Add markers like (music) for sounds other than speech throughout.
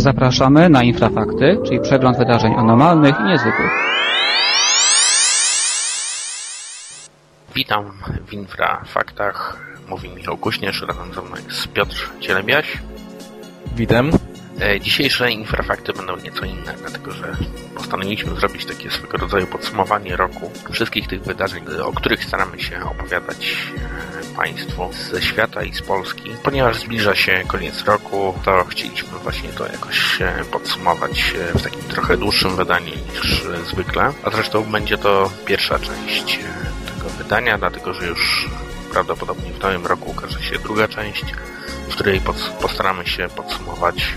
Zapraszamy na Infrafakty, czyli przegląd wydarzeń anormalnych i niezwykłych. Witam w Infrafaktach. Mówi Michał Kuśnierz, razem ze mną jest Piotr Cielebiaś. Witam. E, dzisiejsze infrafakty będą nieco inne, dlatego że postanowiliśmy zrobić takie swego rodzaju podsumowanie roku wszystkich tych wydarzeń, o których staramy się opowiadać e, Państwu ze świata i z Polski. Ponieważ zbliża się koniec roku, to chcieliśmy właśnie to jakoś e, podsumować w takim trochę dłuższym wydaniu niż zwykle. A zresztą będzie to pierwsza część tego wydania, dlatego że już prawdopodobnie w nowym roku ukaże się druga część, w której postaramy się podsumować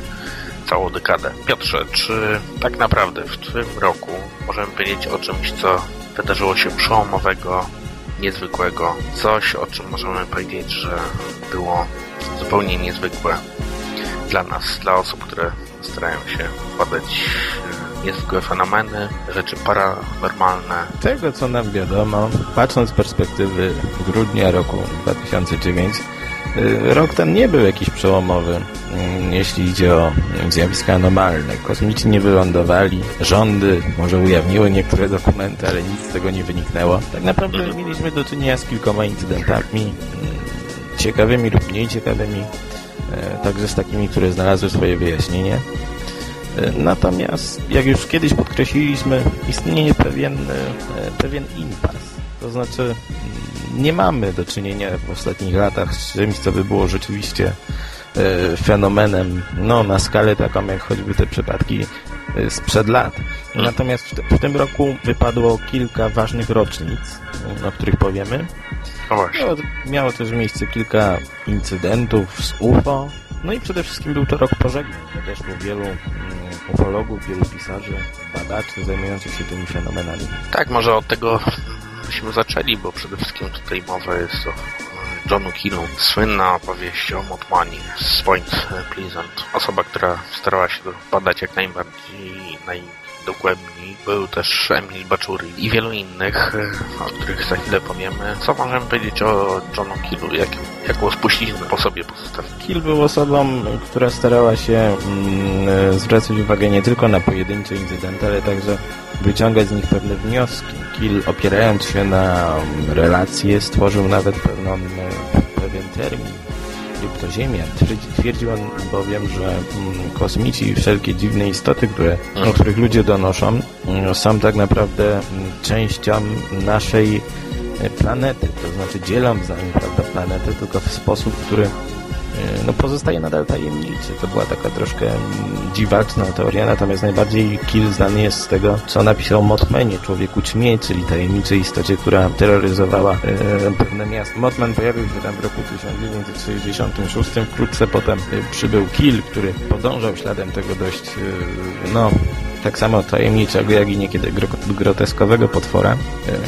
całą dekadę. Piotrze, czy tak naprawdę w tym roku możemy powiedzieć o czymś, co wydarzyło się przełomowego, niezwykłego, coś, o czym możemy powiedzieć, że było zupełnie niezwykłe dla nas, dla osób, które starają się badać e, niezwykłe fenomeny, rzeczy paranormalne. Tego, co nam wiadomo, patrząc z perspektywy grudnia roku 2009, Y, rok ten nie był jakiś przełomowy, mm, jeśli idzie o zjawiska anomalne. Kosmici nie wylądowali, rządy może ujawniły niektóre dokumenty, ale nic z tego nie wyniknęło. Tak naprawdę mieliśmy do czynienia z kilkoma incydentami, mm, ciekawymi lub mniej ciekawymi, e, także z takimi, które znalazły swoje wyjaśnienie. E, natomiast, jak już kiedyś podkreśliliśmy, istnieje pewien, e, pewien impas. To znaczy, nie mamy do czynienia w ostatnich latach z czymś, co by było rzeczywiście e, fenomenem no, na skalę taką jak choćby te przypadki e, sprzed lat. Natomiast w, tym roku wypadło kilka ważnych rocznic, o których powiemy. Miało, miało też miejsce kilka incydentów z UFO, no i przede wszystkim był to rok pożegnań. Podeszło wielu mm, ufologów, wielu pisarzy, badaczy zajmujących się tymi fenomenami. Tak, może od tego byśmy zaczęli, bo przede wszystkim tutaj mowa jest o Johnu Killu. Słynna opowieść o Motmani z Point Pleasant. Osoba, która starała się badać jak najbardziej, najdokładniej. Był też Emil Baczuri i wielu innych, o których za chwilę powiemy. Co możemy powiedzieć o Johnu Killu? Jak, jaką spuściznę po sobie pozostawił? Kill był osobą, która starała się mm, zwracać uwagę nie tylko na pojedyncze incydenty, ale także wyciągać z nich pewne wnioski. Kill opierając się na relacje stworzył nawet pewną, pewien termin kryptoziemia. Twierdził on bowiem, że mm, kosmici i wszelkie dziwne istoty, które, o których ludzie donoszą, mm, są tak naprawdę mm, częścią naszej e, planety. To znaczy dzielą za nim prawda, planetę, tylko w sposób, który no pozostaje nadal tajemniczy. To była taka troszkę dziwaczna teoria, natomiast najbardziej Kill znany jest z tego, co napisał Motmanie, Człowieku Ćmie, czyli tajemniczej istocie, która terroryzowała e, pewne miasto. Motman pojawił się tam w roku 1966, wkrótce potem e, przybył Kill, który podążał śladem tego dość, e, no, tak samo tajemniczego, jak i niekiedy groteskowego potwora.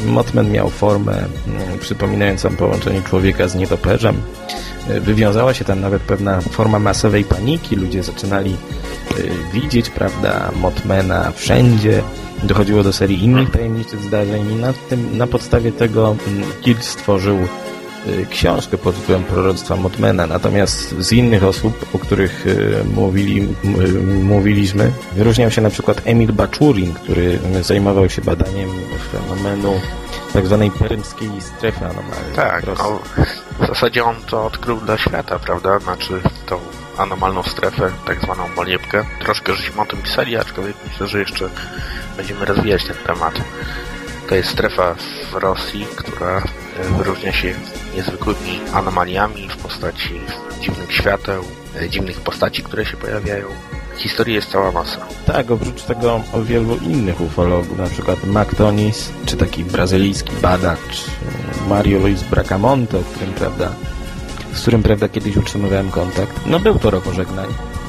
E, Motman miał formę przypominającą połączenie człowieka z nietoperzem. E, wywiązała się tam nawet pewna forma masowej paniki. Ludzie zaczynali e, widzieć, prawda, Motmana wszędzie. Dochodziło do serii innych tajemniczych zdarzeń i na, tym, na podstawie tego mm, stworzył Y, książkę pod tytułem Proroctwa Motmana. Natomiast z innych osób, o których mówili, mówiliśmy, wyróżniał się na przykład Emil Baczurin, który zajmował się badaniem fenomenu tak zwanej perymskiej strefy anomalnej. Tak, no, w zasadzie on to odkrył dla świata, prawda? Znaczy tą anomalną strefę, tak zwaną moliebkę. Troszkę żeśmy o tym pisali, aczkolwiek myślę, że jeszcze będziemy rozwijać ten temat. To jest strefa w Rosji, która e, wyróżnia się niezwykłymi anomaliami w postaci dziwnych świateł, e, dziwnych postaci, które się pojawiają. Historii jest cała masa. Tak, oprócz tego o wielu innych ufologów, na przykład Mactonis, czy taki brazylijski badacz Mario Luis Bracamonte, którym, prawda, z którym prawda kiedyś utrzymywałem kontakt. No był to rok pożegnań,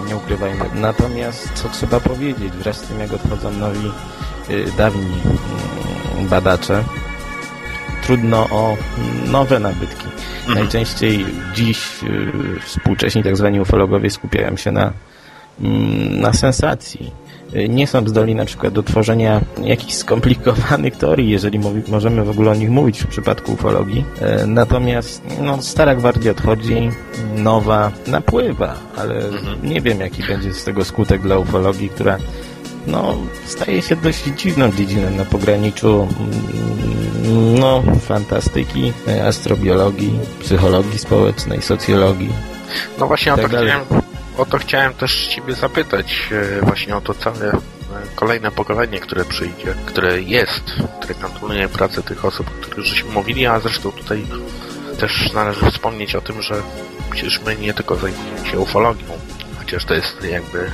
nie ukrywajmy. Natomiast co trzeba powiedzieć, wraz z tym jak odchodzą nowi, yy, dawni yy, badacze, trudno o nowe nabytki. Mhm. Najczęściej dziś yy, współcześni tak zwani ufologowie skupiają się na, na sensacji. nie są zdolni na przykład do tworzenia jakichś skomplikowanych teorii, jeżeli możemy w ogóle o nich mówić w przypadku ufologii. Y, natomiast no, stara gwardia odchodzi, nowa napływa, ale Mhm. nie wiem jaki będzie z tego skutek dla ufologii, która no, staje się dość dziwną dziedziną na pograniczu mm, no, fantastyki, y, astrobiologii, psychologii społecznej, socjologii. No właśnie Tak to, dalej. chciałem, o to chciałem też Ciebie zapytać, e, właśnie o to całe e, kolejne pokolenie, które przyjdzie, które jest, które kontynuuje pracę tych osób, o których żeśmy mówili, a zresztą tutaj też należy wspomnieć o tym, że przecież my nie tylko zajmujemy się ufologią, chociaż to jest jakby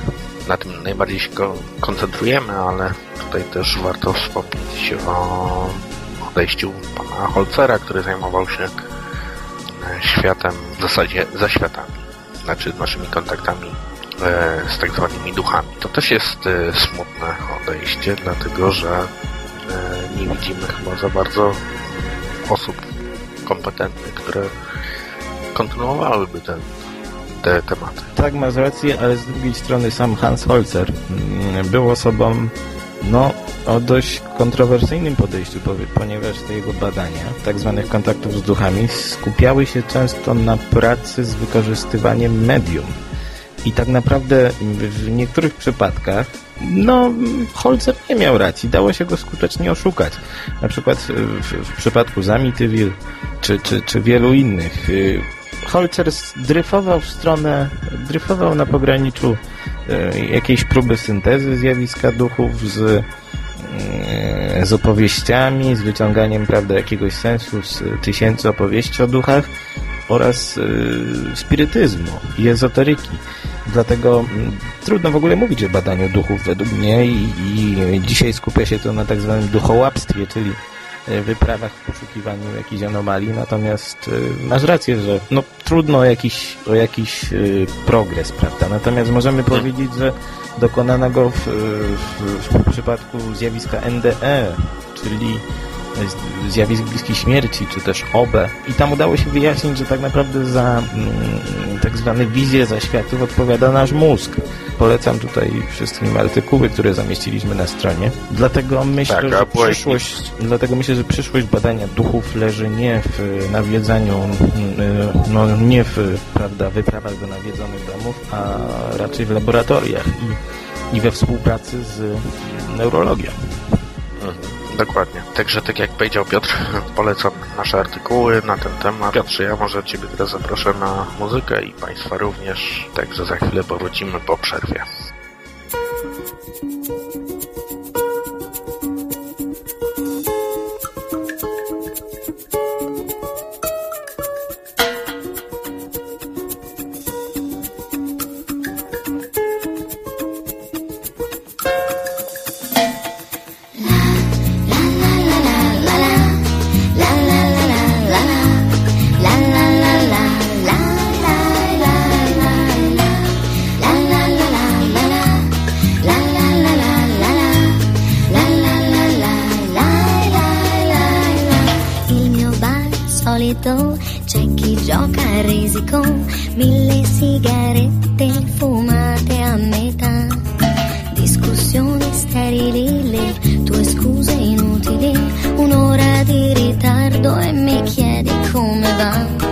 na tym najbardziej się ko- koncentrujemy, ale tutaj też warto wspomnieć o odejściu pana Holcera, który zajmował się e, światem, w zasadzie za światami, znaczy naszymi kontaktami e, z tak zwanymi duchami. To też jest e, smutne odejście, dlatego że e, nie widzimy chyba za bardzo osób kompetentnych, które kontynuowałyby ten, te tematy. Tak, masz rację, ale z drugiej strony sam Hans Holzer mm, był osobą no, o dość kontrowersyjnym podejściu, ponieważ te jego badania tak zwanych kontaktów z duchami skupiały się często na pracy z wykorzystywaniem medium. I tak naprawdę w w niektórych przypadkach no, Holzer nie miał racji, dało się go skutecznie oszukać. Na przykład w, w przypadku Zamityville czy, czy, czy wielu innych. y, Holzer dryfował w stronę, dryfował na pograniczu e, jakiejś próby syntezy zjawiska duchów z, e, z opowieściami, z wyciąganiem prawda, jakiegoś sensu z tysięcy opowieści o duchach oraz e, spirytyzmu i ezoteryki. Dlatego trudno w ogóle mówić o badaniu duchów według mnie i, i dzisiaj skupia się to na tak zwanym duchołapstwie, czyli wyprawach w poszukiwaniu jakichś anomalii, natomiast e, masz rację, że no, trudno o jakiś, o jakiś e, progres, prawda? Natomiast możemy powiedzieć, że dokonano go w, w, w przypadku zjawiska NDE, czyli zjawisk bliskich śmierci, czy też OB. I tam udało się wyjaśnić, że tak naprawdę za mm, tak zwane wizje zaświatów odpowiada nasz mózg. Polecam tutaj wszystkim artykuły, które zamieściliśmy na stronie. Dlatego myślę, Tak, że przyszłość, dlatego myślę, że przyszłość badania duchów leży nie w nawiedzaniu, mm, no nie w, prawda, wyprawach do nawiedzonych domów, a raczej w laboratoriach i, i we współpracy z neurologią. Mhm, dokładnie. Także tak jak powiedział Piotr, (laughs) polecam nasze artykuły na ten temat. Piotrze, ja może Ciebie teraz zaproszę na muzykę i Państwa również. Także za chwilę powrócimy po przerwie. Discussioni sterili, le tue scuse inutili, un'ora di ritardo e mi chiedi come va.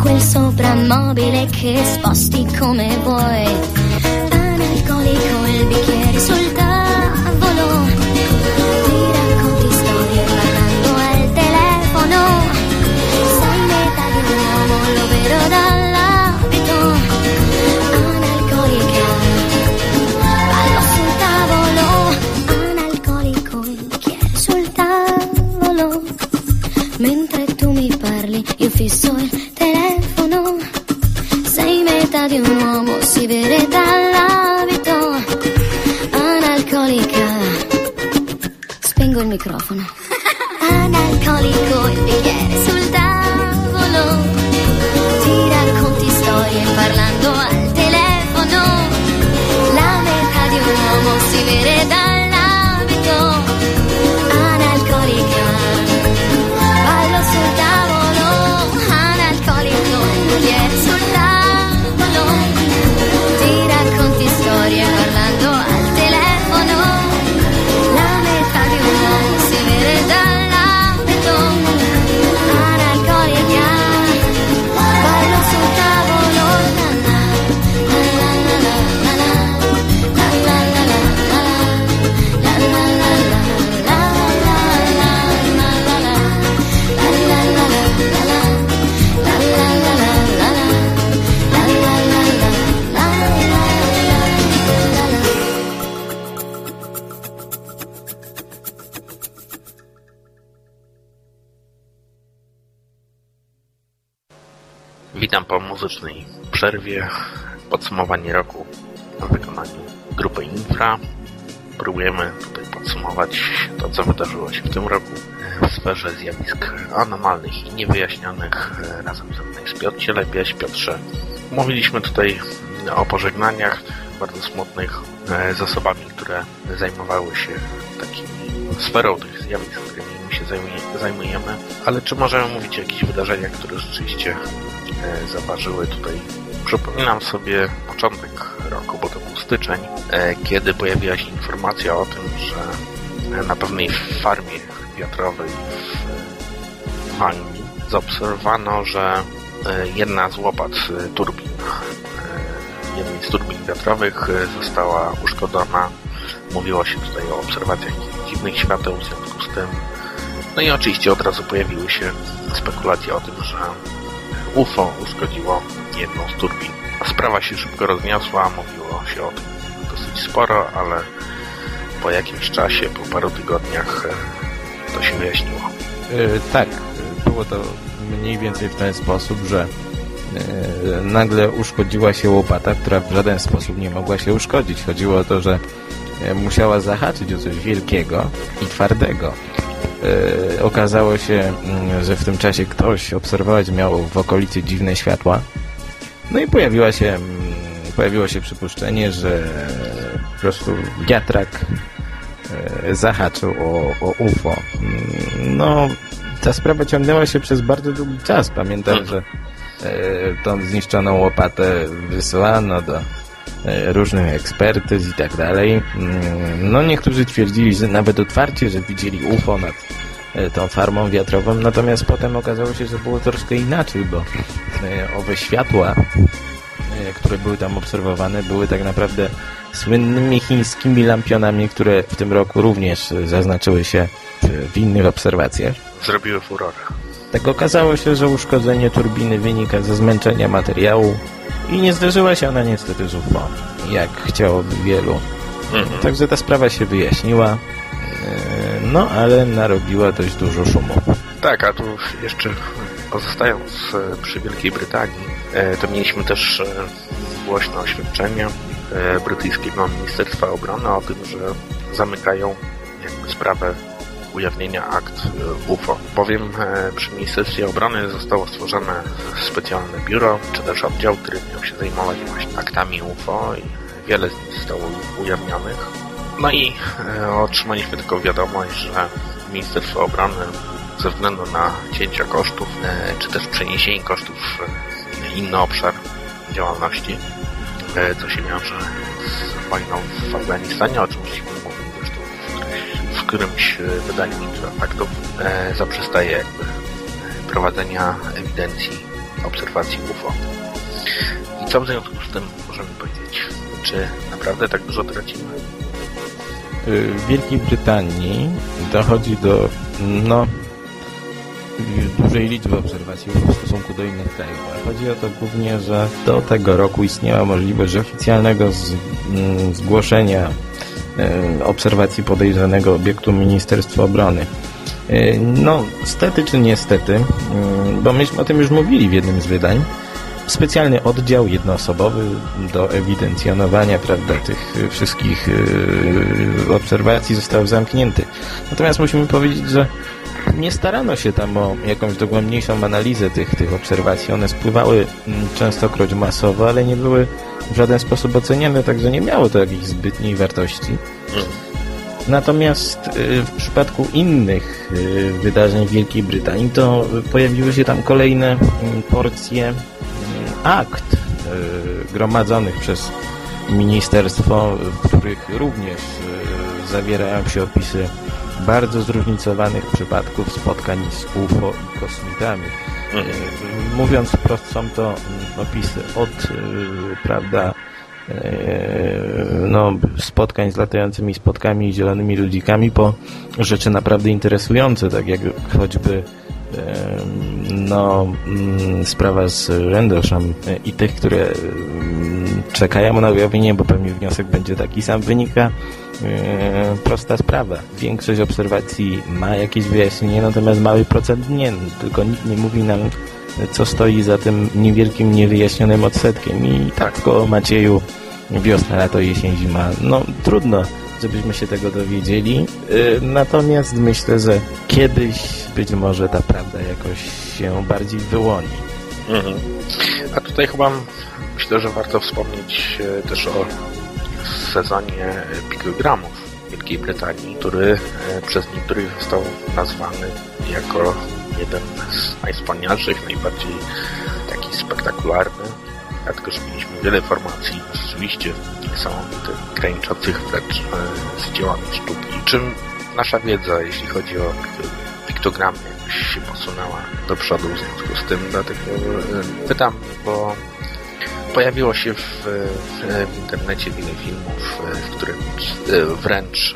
Quel soprammobile che sposti come vuoi di un uomo si vede dall'abito analcolica. Spengo il microfono. (laughs) Analcolico, il bicchiere sul tavolo. Ti racconti storie parlando al telefono. La metà di un uomo si vede dall'abito. Witam po muzycznej przerwie. Podsumowanie roku w wykonaniu grupy Infra. Próbujemy tutaj podsumować to, co wydarzyło się w tym roku w sferze zjawisk anomalnych i niewyjaśnionych. Razem ze mną jest Piotr. Piotrze, mówiliśmy tutaj o pożegnaniach bardzo smutnych e, z osobami, które zajmowały się takimi sferą tych zjawisk, którymi my się zajmuje- zajmujemy. Ale czy możemy mówić o jakichś wydarzeniach, które rzeczywiście zaważyły tutaj. Przypominam sobie początek roku, bo to był styczeń, e, kiedy pojawiła się informacja o tym, że e, na pewnej farmie wiatrowej w Anglii zaobserwowano, że e, jedna z łopat e, turbin, e, jednej z turbin wiatrowych e, została uszkodzona. Mówiło się tutaj o obserwacjach dziwnych świateł, w związku z tym no i oczywiście od razu pojawiły się spekulacje o tym, że UFO uszkodziło jedną z turbin. Sprawa się szybko rozniosła, mówiło się o tym dosyć sporo, ale po jakimś czasie, po paru tygodniach e, to się wyjaśniło. E, tak, było to mniej więcej w ten sposób, że e, nagle uszkodziła się łopata, która w żaden sposób nie mogła się uszkodzić. Chodziło o to, że musiała zahaczyć o coś wielkiego i twardego. E, Okazało się, mm, że w tym czasie ktoś obserwować miał w okolicy dziwne światła. No i pojawiła się, mm, pojawiło się przypuszczenie, że po prostu wiatrak e, zahaczył o, o UFO. Mm, No, ta sprawa ciągnęła się przez bardzo długi czas. Pamiętam, że e, tą zniszczoną łopatę wysyłano do różnych ekspertyz i tak dalej. Mm, No, niektórzy twierdzili, że nawet otwarcie, że widzieli UFO nad e, tą farmą wiatrową, natomiast potem okazało się, że było troszkę inaczej, bo e, owe światła, e, które były tam obserwowane, były tak naprawdę słynnymi chińskimi lampionami, które w tym roku również e, zaznaczyły się w innych obserwacjach. Zrobiły furorę. Tak okazało się, że uszkodzenie turbiny wynika ze zmęczenia materiału i nie zdarzyła się ona niestety z UFO, jak chciałoby wielu. Mhm. Także ta sprawa się wyjaśniła, e, no ale narobiła dość dużo szumu. Tak, a tu jeszcze pozostając e, przy Wielkiej Brytanii, e, to mieliśmy też głośne oświadczenie brytyjskiego Ministerstwa Obrony o tym, że zamykają jakby sprawę ujawnienia akt e, UFO. Bowiem e, przy Ministerstwie Obrony zostało stworzone specjalne biuro, czy też oddział, który miał się zajmować właśnie aktami UFO i wiele z nich zostało ujawnionych. No i e, otrzymaliśmy tylko wiadomość, że Ministerstwo Obrony ze względu na cięcia kosztów, czy też przeniesienie kosztów w inny obszar działalności, co się wiąże z wojną w Afganistanie, o czym którymś, wydaniu Faktów, e, zaprzestaje jakby prowadzenia ewidencji obserwacji UFO. I co w związku z tym możemy powiedzieć? Czy naprawdę tak dużo tracimy? Y, W Wielkiej Brytanii dochodzi do no, dużej liczby obserwacji w stosunku do innych krajów. Chodzi o to głównie, że do tego roku istniała możliwość oficjalnego mm, zgłoszenia obserwacji podejrzanego obiektu Ministerstwa Obrony. Y, No, stety czy niestety, y, bo myśmy o tym już mówili w jednym z wydań, specjalny oddział jednoosobowy do ewidencjonowania prawda, tych wszystkich obserwacji został zamknięty. Natomiast musimy powiedzieć, że nie starano się tam o jakąś dogłębniejszą analizę tych, tych obserwacji. One spływały mm, częstokroć masowo, ale nie były w żaden sposób oceniane, także nie miało to jakiejś zbytniej wartości. Natomiast y, w przypadku innych y, wydarzeń w Wielkiej Brytanii to pojawiły się tam kolejne mm, porcje mm, akt y, gromadzonych przez ministerstwo, w których również zawierają się opisy bardzo zróżnicowanych przypadków spotkań z UFO i kosmitami. Mhm. Mówiąc wprost, są to mm, opisy od, prawda, no, spotkań z latającymi spotkami i zielonymi ludzikami po rzeczy naprawdę interesujące, tak jak choćby no, mm, sprawa z Rendlesham i tych, które czekają na ujawnienie, bo pewnie wniosek będzie taki sam, wynika prosta sprawa. Większość obserwacji ma jakieś wyjaśnienie, natomiast mały procent nie. Tylko nikt nie mówi nam, co stoi za tym niewielkim, niewyjaśnionym odsetkiem. I tak w Macieju wiosna, lato, jesień, zima. No trudno, żebyśmy się tego dowiedzieli. Y, natomiast myślę, że kiedyś być może ta prawda jakoś się bardziej wyłoni. Mhm. A tutaj chyba myślę, że warto wspomnieć e, też o sezonie pikogramów Wielkiej Brytanii, który e, przez niektórych został nazwany jako jeden z najwspanialszych, najbardziej taki spektakularny dlatego że mieliśmy wiele informacji rzeczywiście niesamowitych, graniczących wręcz e, z dziełami sztuki. Czym nasza wiedza, jeśli chodzi o piktogramy, się posunęła do przodu w związku z tym, dlatego pytam, bo pojawiło się w, w, internecie wiele filmów, e, w których wręcz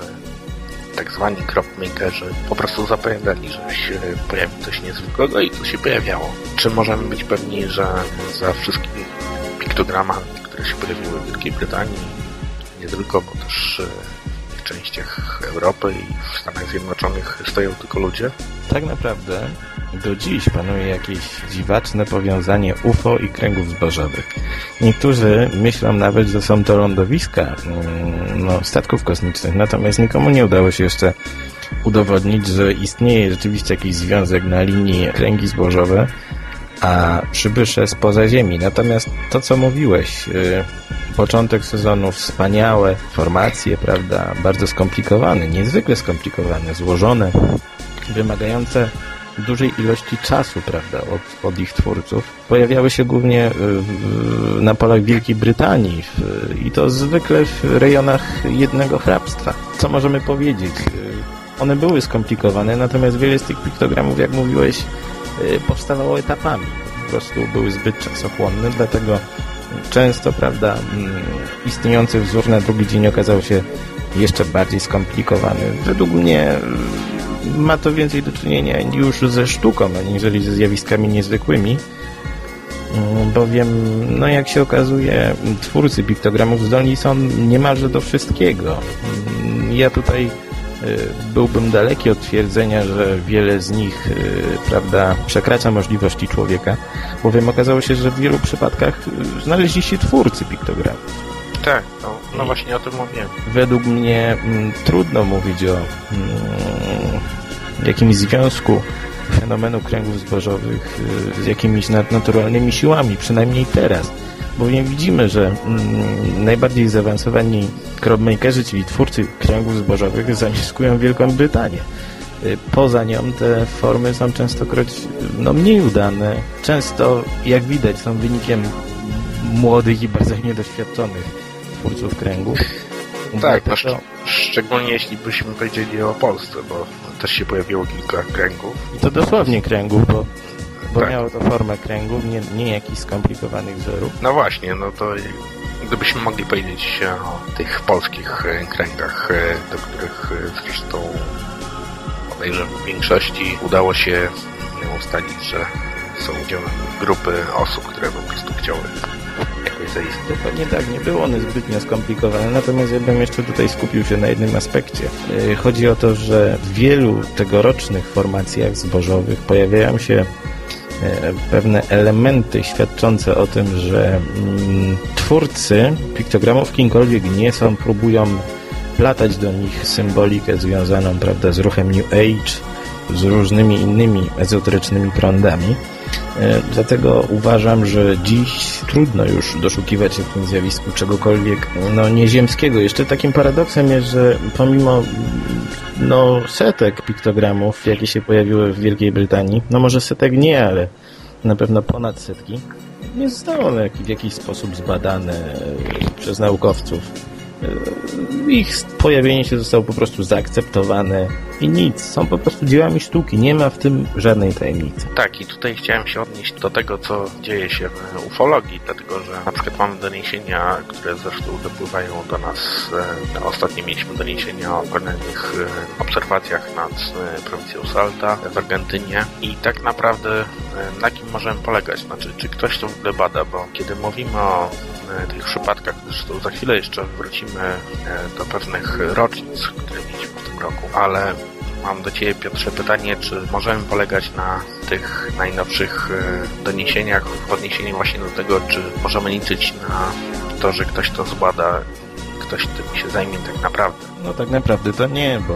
tak zwani cropmakerzy po prostu zapowiadali, że się pojawi coś niezwykłego i to się pojawiało. Czy możemy być pewni, że za wszystkimi piktogramami, które się pojawiły w Wielkiej Brytanii, nie tylko, bo też e, w częściach Europy i w Stanach Zjednoczonych stoją tylko ludzie? Tak naprawdę do dziś panuje jakieś dziwaczne powiązanie UFO i kręgów zbożowych. Niektórzy myślą nawet, że są to lądowiska mm, no, statków kosmicznych, natomiast nikomu nie udało się jeszcze udowodnić, że istnieje rzeczywiście jakiś związek na linii kręgi zbożowe a przybysze spoza Ziemi. Natomiast to, co mówiłeś, yy, początek sezonu, wspaniałe formacje, prawda, bardzo skomplikowane, niezwykle skomplikowane, złożone, wymagające dużej ilości czasu, prawda, od, od ich twórców, pojawiały się głównie w, na polach Wielkiej Brytanii w, i to zwykle w rejonach jednego hrabstwa. Co możemy powiedzieć? Y, one były skomplikowane, natomiast wiele z tych piktogramów, jak mówiłeś, y, powstawało etapami. Po prostu były zbyt czasochłonne, dlatego często, prawda, mm, istniejący wzór na drugi dzień okazał się jeszcze bardziej skomplikowany. Według mnie ma to więcej do czynienia już ze sztuką, aniżeli ze zjawiskami niezwykłymi, mm, bowiem, no jak się okazuje, twórcy piktogramów zdolni są niemalże do wszystkiego. Mm, ja tutaj y, byłbym daleki od twierdzenia, że wiele z nich, y, prawda, przekracza możliwości człowieka, bowiem okazało się, że w wielu przypadkach y, znaleźli się twórcy piktogramów. Tak, no, no właśnie o tym mówię. Według mnie m, mm, trudno mówić o m, jakimś związku fenomenu kręgów zbożowych y, z jakimiś nadnaturalnymi siłami, przynajmniej teraz. Bowiem widzimy, że mm, najbardziej zaawansowani crowdmakerzy, czyli twórcy kręgów zbożowych, zamiskują Wielką Brytanię. Y, poza nią te formy są częstokroć no, mniej udane. Często, jak widać, są wynikiem młodych i bardzo niedoświadczonych twórców kręgów. Tak, no, szcz szczególnie jeśli byśmy powiedzieli o Polsce, bo też się pojawiło kilka kręgów. I to dosłownie kręgów, bo, bo tak. miało to formę kręgów, nie, nie jakichś skomplikowanych wzorów. No właśnie, no to gdybyśmy mogli powiedzieć o tych polskich e, kręgach, e, do których e, zresztą podejrzewam w większości udało się ustalić, że są udziałem grupy osób, które po prostu chciały jakoś tak, nie było one zbytnio skomplikowane, natomiast ja bym jeszcze tutaj skupił się na jednym aspekcie. E, chodzi o to, że w wielu tegorocznych formacjach zbożowych pojawiają się pewne elementy świadczące o tym, że mm, twórcy piktogramów kimkolwiek nie są, próbują platać do nich symbolikę związaną prawda, z ruchem New Age, z różnymi innymi ezoterycznymi prądami. E, dlatego uważam, że dziś trudno już doszukiwać się w tym zjawisku czegokolwiek no, nieziemskiego. Jeszcze takim paradoksem jest, że pomimo no, setek piktogramów, jakie się pojawiły w Wielkiej Brytanii, no może setek nie, ale na pewno ponad setki, nie zostały one w jakiś sposób zbadane przez naukowców ich pojawienie się zostało po prostu zaakceptowane i nic. Są po prostu dziełami sztuki. Nie ma w tym żadnej tajemnicy. Tak, i tutaj chciałem się odnieść do tego, co dzieje się w ufologii, dlatego że na przykład mamy doniesienia, które zresztą dopływają do nas. E, ostatnio mieliśmy doniesienia o kolejnych e, obserwacjach nad e, prowincją Salta w Argentynie i tak naprawdę na kim możemy polegać? Znaczy, czy ktoś to w ogóle bada? Bo kiedy mówimy o tych przypadkach, zresztą za chwilę jeszcze wrócimy do pewnych rocznic, które mieliśmy roku, ale mam do Ciebie, Piotrze, pytanie, czy możemy polegać na tych najnowszych e, doniesieniach w odniesieniu właśnie do tego, czy możemy liczyć na to, że ktoś to zbada, ktoś tym się zajmie tak naprawdę? No tak naprawdę to nie, bo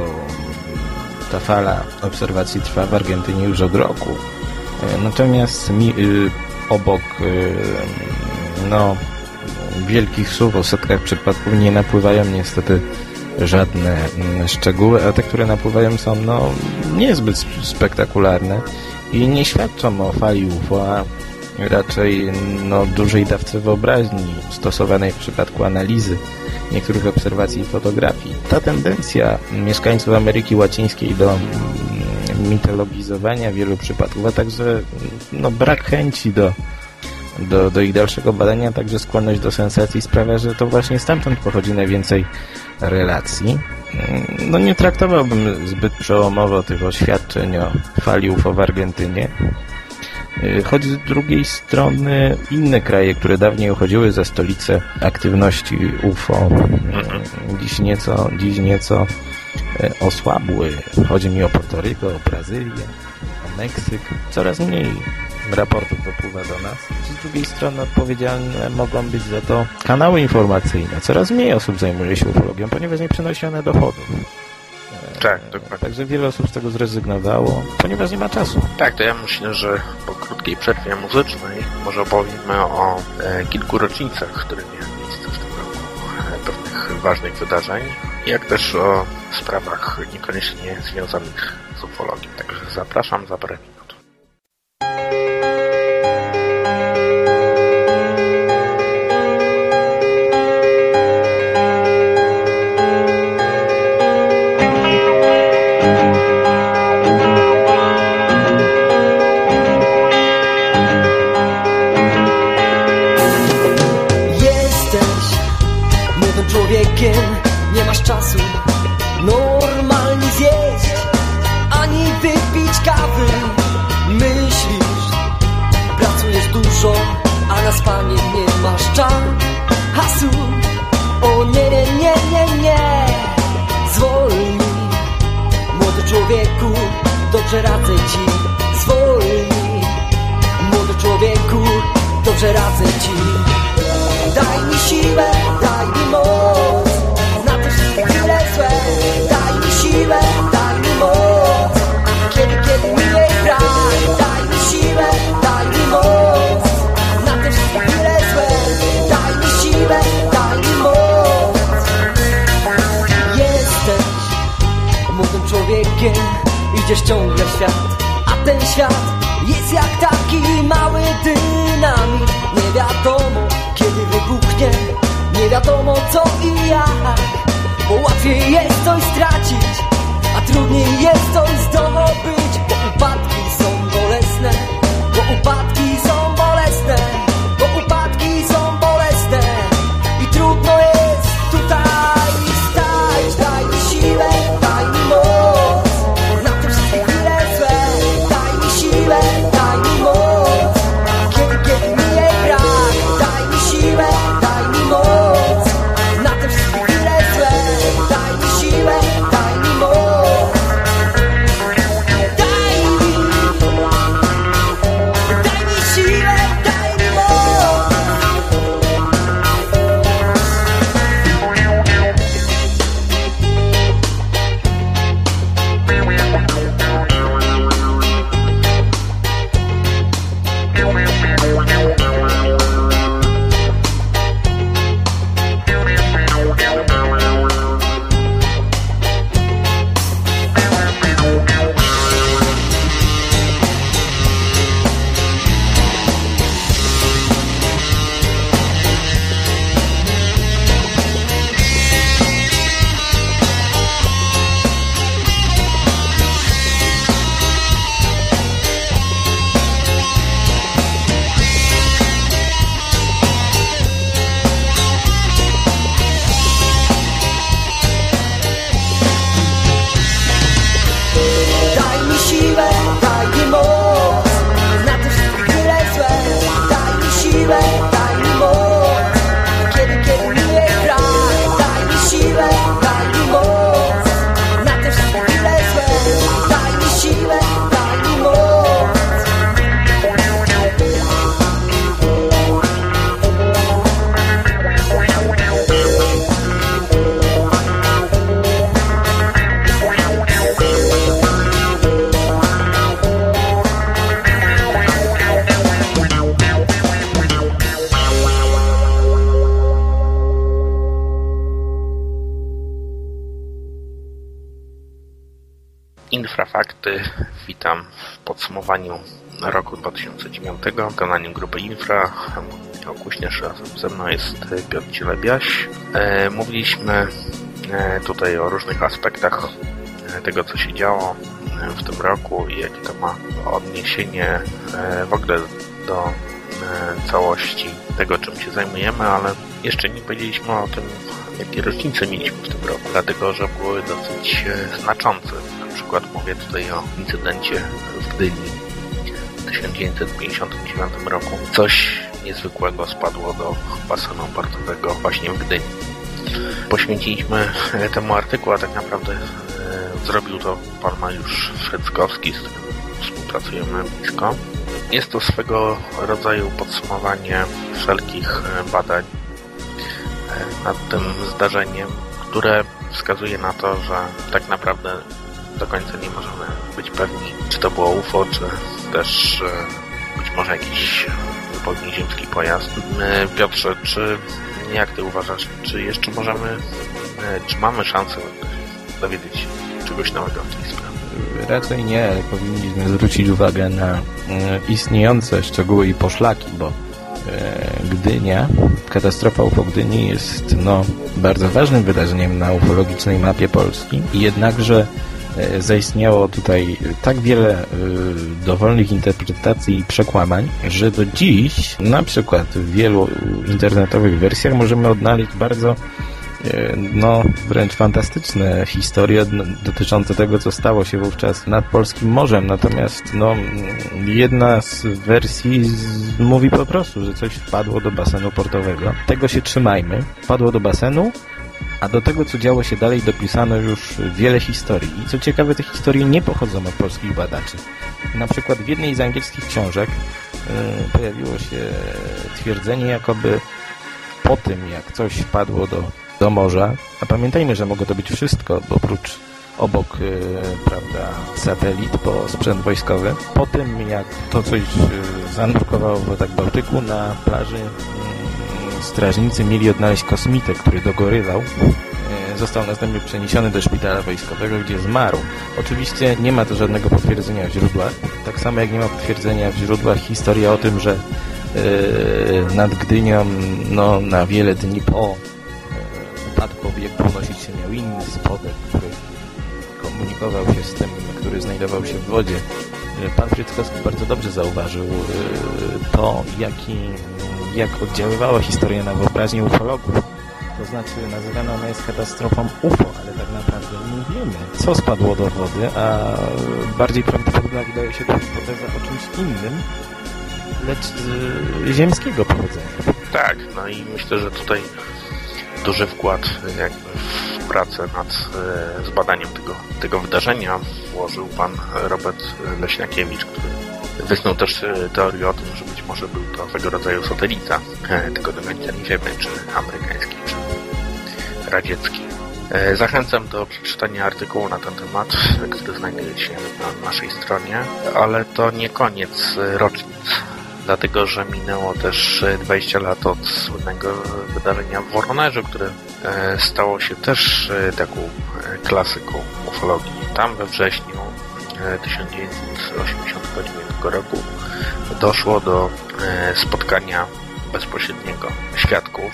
ta fala obserwacji trwa w Argentynie już od roku. E, natomiast mi, y, obok y, no, wielkich słów o setkach przypadków nie napływają niestety żadne mm, szczegóły, a te, które napływają są no, niezbyt spektakularne i nie świadczą o fali UFO, a raczej no, dużej dawce wyobraźni stosowanej w przypadku analizy niektórych obserwacji i fotografii. Ta tendencja mieszkańców Ameryki Łacińskiej do mm, mitologizowania wielu przypadków, a także no, brak chęci do do, do ich dalszego badania, także skłonność do sensacji sprawia, że to właśnie stamtąd pochodzi najwięcej relacji. No nie traktowałbym zbyt przełomowo tych oświadczeń o fali UFO w Argentynie. Choć z drugiej strony inne kraje, które dawniej uchodziły za stolicę aktywności UFO, dziś nieco, dziś nieco e, osłabły. Chodzi mi o Portoryko, o Brazylię, o Meksyk. Coraz mniej raportów dopływa do nas. Z drugiej strony odpowiedzialne mogą być za to kanały informacyjne. Coraz mniej osób zajmuje się ufologią, ponieważ nie przynosi one dochodów. Tak, dokładnie. Także wiele osób z tego zrezygnowało, ponieważ nie ma czasu. Tak, to ja myślę, że po krótkiej przerwie muzycznej może opowiemy o e, kilku rocznicach, które miały miejsce w tym roku, e, pewnych ważnych wydarzeń, jak też o sprawach niekoniecznie związanych z ufologią. Także zapraszam za parę minut. dobrze radzę ci. Zwolnij Młody człowieku, dobrze radzę ci. Daj mi siłę, ciągle w świat A ten świat jest jak taki mały dynamit. Nie wiadomo kiedy wybuchnie Nie wiadomo co i jak Bo łatwiej jest coś stracić A trudniej jest coś zdobyć. Bo upadki są bolesne Bo upadki 2009 wykonaniem grupy Infra. Michał Kuśnierz, razem ze mną jest Piotr Cielebiaś. E, mówiliśmy e, tutaj o różnych aspektach e, tego, co się działo w tym roku i jakie to ma odniesienie w ogóle do całości tego, czym się zajmujemy, ale jeszcze nie powiedzieliśmy o tym, jakie rocznice mieliśmy w tym roku, dlatego że były dosyć znaczące. Na przykład mówię tutaj o incydencie w Gdyni 1959 roku. Coś niezwykłego spadło do basenu portowego właśnie w Gdyni. Poświęciliśmy temu artykuł, a tak naprawdę e, zrobił to pan Mariusz Szedzkowski, z którym współpracujemy blisko. Jest to swego rodzaju podsumowanie wszelkich e, badań e, nad tym zdarzeniem, które wskazuje na to, że tak naprawdę do końca nie możemy być pewni, czy to było UFO, czy też być może jakiś zupełnie ziemski pojazd. Piotrze, czy jak ty uważasz, czy jeszcze możemy, czy mamy szansę dowiedzieć się czegoś nowego w tej sprawie? Raczej nie, powinniśmy zwrócić uwagę na e, istniejące szczegóły i poszlaki, bo e, Gdynia, katastrofa UFO Gdyni jest no, bardzo ważnym wydarzeniem na ufologicznej mapie Polski. Jednakże E, zaistniało tutaj tak wiele e, dowolnych interpretacji i przekłamań, że do dziś na przykład w wielu internetowych wersjach możemy odnaleźć bardzo e, no, wręcz fantastyczne historie dotyczące tego, co stało się wówczas nad Polskim Morzem. Natomiast no, jedna z wersji z, mówi po prostu, że coś wpadło do basenu portowego. Tego się trzymajmy. Wpadło do basenu, a do tego, co działo się dalej, dopisano już wiele historii. I co ciekawe, te historie nie pochodzą od polskich badaczy. Na przykład w jednej z angielskich książek yy, pojawiło się twierdzenie, jakoby po tym, jak coś wpadło do, do morza, a pamiętajmy, że mogło to być wszystko, bo oprócz obok, yy, prawda, satelit, po sprzęt wojskowy. Po tym, jak to coś yy, zanurkowało w tak Bałtyku na plaży strażnicy mieli odnaleźć kosmitę, który dogorywał. E, został następnie przeniesiony do szpitala wojskowego, gdzie zmarł. Oczywiście nie ma to żadnego potwierdzenia w źródłach. Tak samo jak nie ma potwierdzenia w źródłach historia o tym, że yy, nad Gdynią no, na wiele dni po yy, upadku obiektu unosić się miał inny spodek, który komunikował się z tym, który znajdował się w wodzie. Pan Fryckowski bardzo dobrze zauważył yy, to, jaki jak oddziaływała historia na wyobraźnię ufologów. To znaczy nazywana ona jest katastrofą UFO, ale tak naprawdę nie wiemy, co spadło do wody, a bardziej prawdopodobna wydaje się to hipoteza o czymś innym, lecz z ziemskiego pochodzenia. Tak, no i myślę, że tutaj duży wkład jakby w pracę nad e, zbadaniem tego, tego wydarzenia włożył pan Robert Leśniakiewicz, który wysnuł też e, teorię o tym, że być może był to swego rodzaju satelita, e, do końca nie czy amerykański, czy radziecki. E, zachęcam do przeczytania artykułu na ten temat, który znajduje się na naszej stronie, ale to nie koniec rocznic, dlatego że minęło też 20 lat od słynnego wydarzenia w Woronerzu, które stało się też taką klasyką ufologii. Tam we wrześniu 1989 roku doszło do e, spotkania bezpośredniego świadków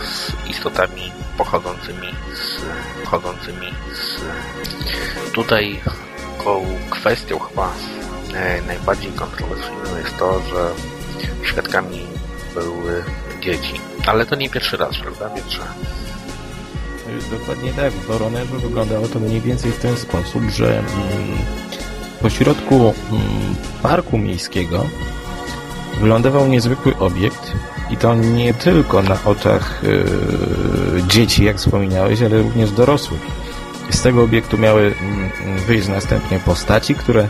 e, z istotami pochodzącymi z, pochodzącymi z tutaj kwestią chyba e, najbardziej kontrowersyjną jest to, że świadkami były dzieci. Ale to nie pierwszy raz, prawda, Piotrze? Dokładnie tak. W Woronerzu wyglądało to mniej więcej w ten sposób, że mm, pośrodku mm, parku miejskiego wylądował niezwykły obiekt i to nie tylko na oczach y, dzieci, jak wspominałeś, ale również dorosłych. Z tego obiektu miały mm, wyjść następnie postaci, które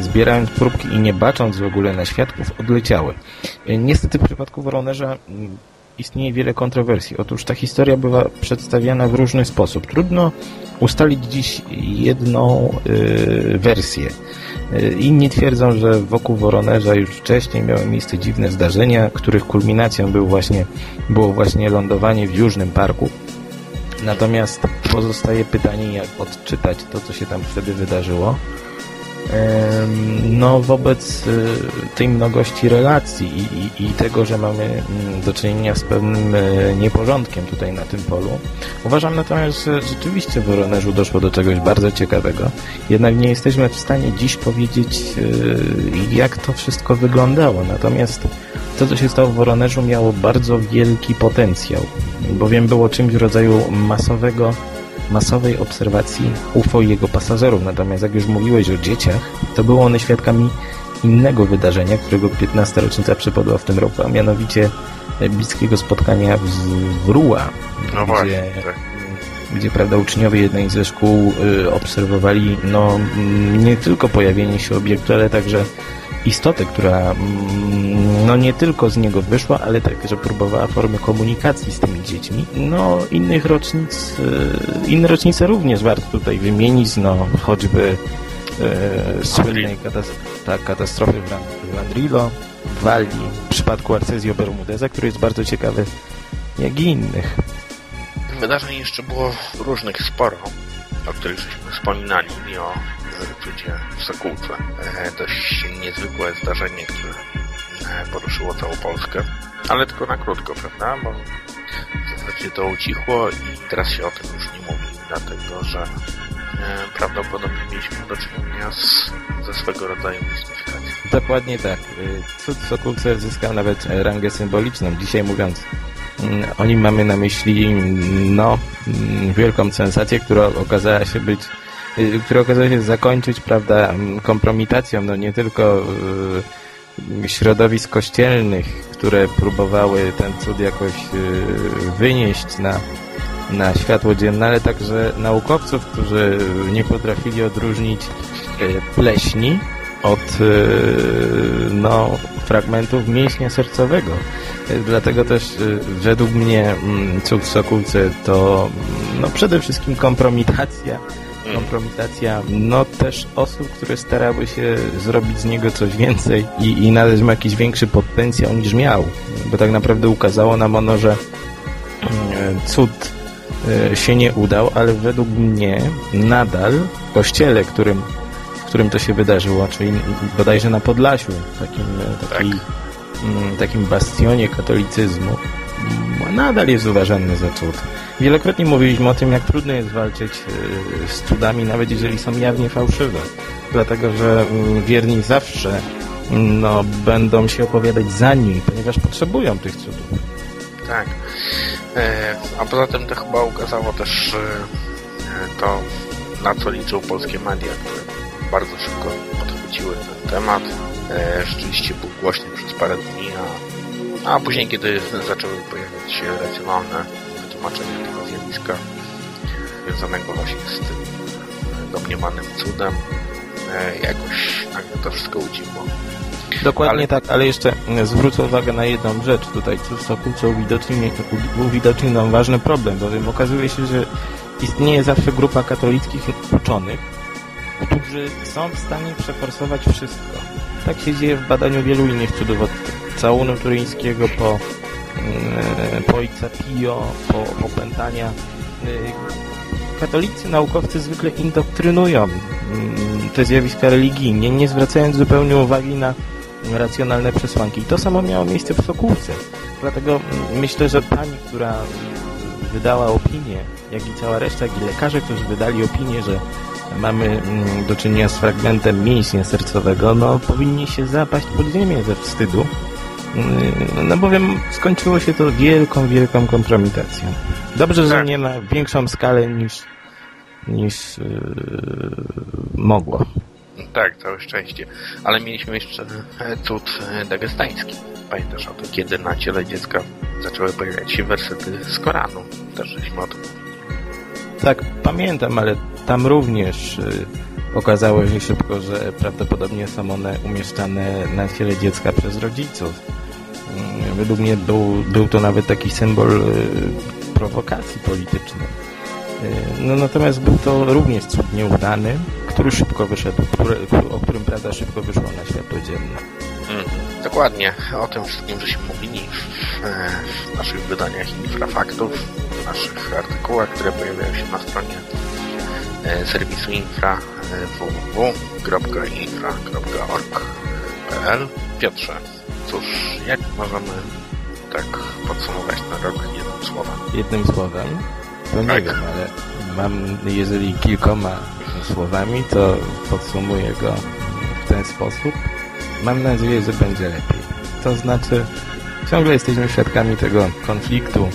zbierając próbki i nie bacząc w ogóle na świadków, odleciały. Niestety w przypadku Woronerza istnieje wiele kontrowersji. Otóż ta historia bywa przedstawiana w różny sposób. Trudno ustalić dziś jedną y, wersję. Y, inni twierdzą, że wokół Woronerza już wcześniej miały miejsce dziwne zdarzenia, których kulminacją był właśnie, było właśnie lądowanie w Jużnym Parku. Natomiast pozostaje pytanie, jak odczytać to, co się tam wtedy wydarzyło. No, wobec y, tej mnogości relacji i, i, i tego, że mamy mm, do czynienia z pewnym y, nieporządkiem tutaj na tym polu, uważam natomiast, że rzeczywiście w Woronerzu doszło do czegoś bardzo ciekawego. Jednak nie jesteśmy w stanie dziś powiedzieć, y, jak to wszystko wyglądało. Natomiast to, co się stało w Woronerzu, miało bardzo wielki potencjał, bowiem było czymś w rodzaju masowego masowej obserwacji UFO i jego pasażerów. Natomiast jak już mówiłeś o dzieciach, to były one świadkami innego wydarzenia, którego 15. rocznica przypadła w tym roku, a mianowicie bliskiego spotkania w, w Rua, No gdzie, właśnie, tak. gdzie prawda, uczniowie jednej ze szkół y, obserwowali no, nie tylko pojawienie się obiektu, ale także istotę, która mm, no nie tylko z niego wyszła, ale także próbowała formy komunikacji z tymi dziećmi. No innych rocznic, y, inne rocznice również warto tutaj wymienić, no choćby y, słynnej katas- tak, katastrofy w Landrillo, w Walii, w przypadku Arcezio Bermudeza, który jest bardzo ciekawy, jak i innych. Wydarzeń jeszcze było różnych sporo, o których żeśmy wspominali i o Rytudzie w Sokółce. E, dość niezwykłe zdarzenie, które e, poruszyło całą Polskę, ale tylko na krótko, prawda? Bo w zasadzie to ucichło i teraz się o tym już nie mówi, dlatego że e, prawdopodobnie mieliśmy do czynienia z, ze swego rodzaju mistyfikacją. Dokładnie tak. Cud w Sokółce zyskał nawet rangę symboliczną. Dzisiaj mówiąc mm, o nim mamy na myśli no, mm, wielką sensację, która okazała się być y, która okazała się zakończyć, prawda, kompromitacją, no nie tylko y, środowisk kościelnych, które próbowały ten cud jakoś y, wynieść na, na światło dzienne, ale także naukowców, którzy nie potrafili odróżnić pleśni od no, fragmentów mięśnia sercowego. Dlatego też według mnie mm, cud w Sokółce to mm, no, przede wszystkim kompromitacja kompromitacja no też osób, które starały się zrobić z niego coś więcej i, i nadać mu jakiś większy potencjał niż miał. Bo tak naprawdę ukazało nam ono, że mm, cud e, się nie udał, ale według mnie nadal w kościele, którym, w którym to się wydarzyło, czyli bodajże na Podlasiu, takim, taki, mm, takim bastionie katolicyzmu, nadal jest uważany za cud. Wielokrotnie mówiliśmy o tym, jak trudno jest walczyć e, z cudami, nawet jeżeli są jawnie fałszywe. Dlatego, że mm, wierni zawsze mm, no, będą się opowiadać za nim, ponieważ potrzebują tych cudów. Tak. E, a poza tym to chyba ukazało też e, to, na co liczą polskie media, które bardzo szybko podchwyciły ten temat. Rzeczywiście był głośny przez parę dni, a, a później, kiedy zaczęły pojawiać się racjonalne wytłumaczenia tego zjawiska, związanego właśnie z tym e, domniemanym cudem, e, jakoś nagle to wszystko ucichło. Dokładnie Ale- tak, ale jeszcze mm, zwrócę uwagę na jedną rzecz. Tutaj cud Sokółce uwidocznił, uwidocznił nam ważny problem, bowiem okazuje się, że istnieje zawsze grupa katolickich uczonych, którzy są w stanie przeforsować wszystko. Tak się dzieje w badaniu wielu innych cudów, całunu turyńskiego po, mm, po Ojca Pio, po opętania. Y, Katolicy naukowcy zwykle indoktrynują mm, te zjawiska religijnie, nie zwracając zupełnie uwagi na racjonalne przesłanki. I to samo miało miejsce w Sokółce. Dlatego mm, myślę, że pani, która wydała opinię, jak i cała reszta, jak i lekarze, którzy wydali opinię, że mamy do czynienia z fragmentem mięśnia sercowego, no powinni się zapaść pod ziemię ze wstydu, no bowiem skończyło się to wielką, wielką kompromitacją. Dobrze, że Tak. nie na większą skalę niż, niż yy, mogło. Tak, całe szczęście. Ale mieliśmy jeszcze cud dagestański. Pamiętasz o tym, kiedy na ciele dziecka zaczęły pojawiać się wersety z Koranu. Też żeśmy o tym Tak, pamiętam, ale tam również y, okazało się szybko, że prawdopodobnie są one umieszczane na ciele dziecka przez rodziców. Mm, Według mnie był, był to nawet taki symbol y, prowokacji politycznej. Y, No natomiast był to również cud nieudany, który szybko wyszedł, który, o którym prawda szybko wyszło na światło dzienne. Mhm, dokładnie o tym wszystkim, żeśmy mówili w, e, w naszych wydaniach infrafaktów, w naszych artykułach, które pojawiają się na stronie e, serwisu infra e, www.infra.org.pl Piotrze, cóż, jak możemy tak podsumować ten rok jednym słowem? Jednym słowem? No nie Tak. wiem, ale mam, jeżeli kilkoma słowami, to podsumuję go w ten sposób. Mam nadzieję, że będzie lepiej. To znaczy, ciągle jesteśmy świadkami tego konfliktu,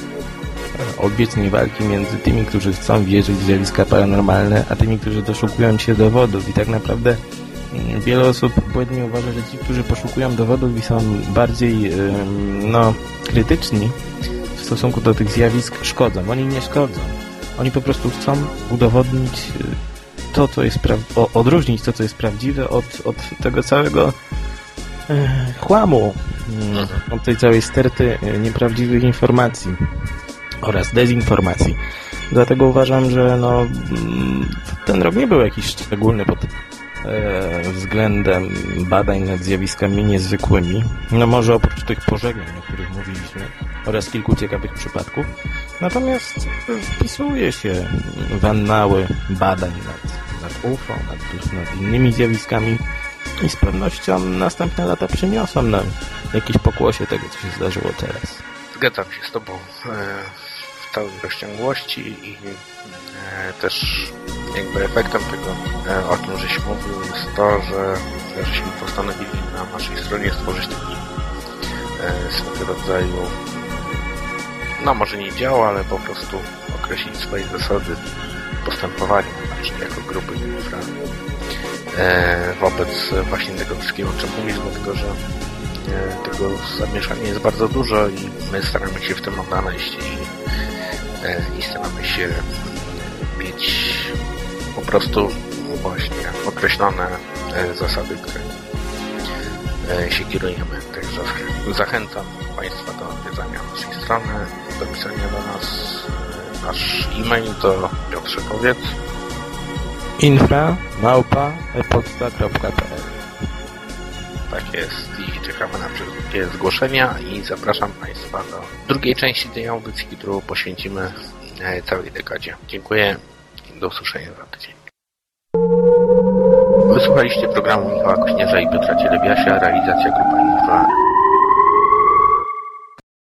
e, odwiecznej walki między tymi, którzy chcą wierzyć w zjawiska paranormalne, a tymi, którzy doszukują się dowodów. I tak naprawdę wiele osób błędnie uważa, że ci, którzy poszukują dowodów i są bardziej, no, krytyczni w stosunku do tych zjawisk, szkodzą. Oni nie szkodzą. Oni po prostu chcą udowodnić y, to, co jest odróżnić to, co jest prawdziwe od, od tego całego e, chłamu, mm, od tej całej sterty e, nieprawdziwych informacji oraz dezinformacji. Dlatego uważam, że no, mm, ten rok nie był jakiś szczególny pod względem badań nad zjawiskami niezwykłymi. No może oprócz tych pożegnań, o których mówiliśmy oraz kilku ciekawych przypadków. Natomiast wpisuje się w annały badań nad, nad UFO, nad, nad innymi zjawiskami i z pewnością następne lata przyniosą nam jakieś pokłosie tego, co się zdarzyło teraz. Zgadzam się z Tobą całej rozciągłości i e, też jakby efektem tego, e, o czym żeś mówił, jest to, że żeśmy postanowili na naszej stronie stworzyć taki e, swego rodzaju no może nie działa, ale po prostu określić swoje zasady postępowania, znaczy jako grupy infra wobec właśnie tego wszystkiego, o czym mówisz, dlatego że tego zamieszania jest bardzo dużo i my staramy się w tym odnaleźć i, i staramy się e, mieć po prostu właśnie określone e, zasady, które e, się kierujemy. Także zachęcam Państwa do odwiedzania naszej strony, do pisania do nas. E, Nasz e-mail to Piotrze Powiedz infra małpa epodsta.pl Tak jest i czekamy na wszystkie zgłoszenia i zapraszam Państwa do drugiej części tej audycji, którą poświęcimy e, całej dekadzie. Dziękuję i do usłyszenia za tydzień. Wysłuchaliście programu Michała Kośnierza i Piotra Cielebiasia, realizacja Grupa Infra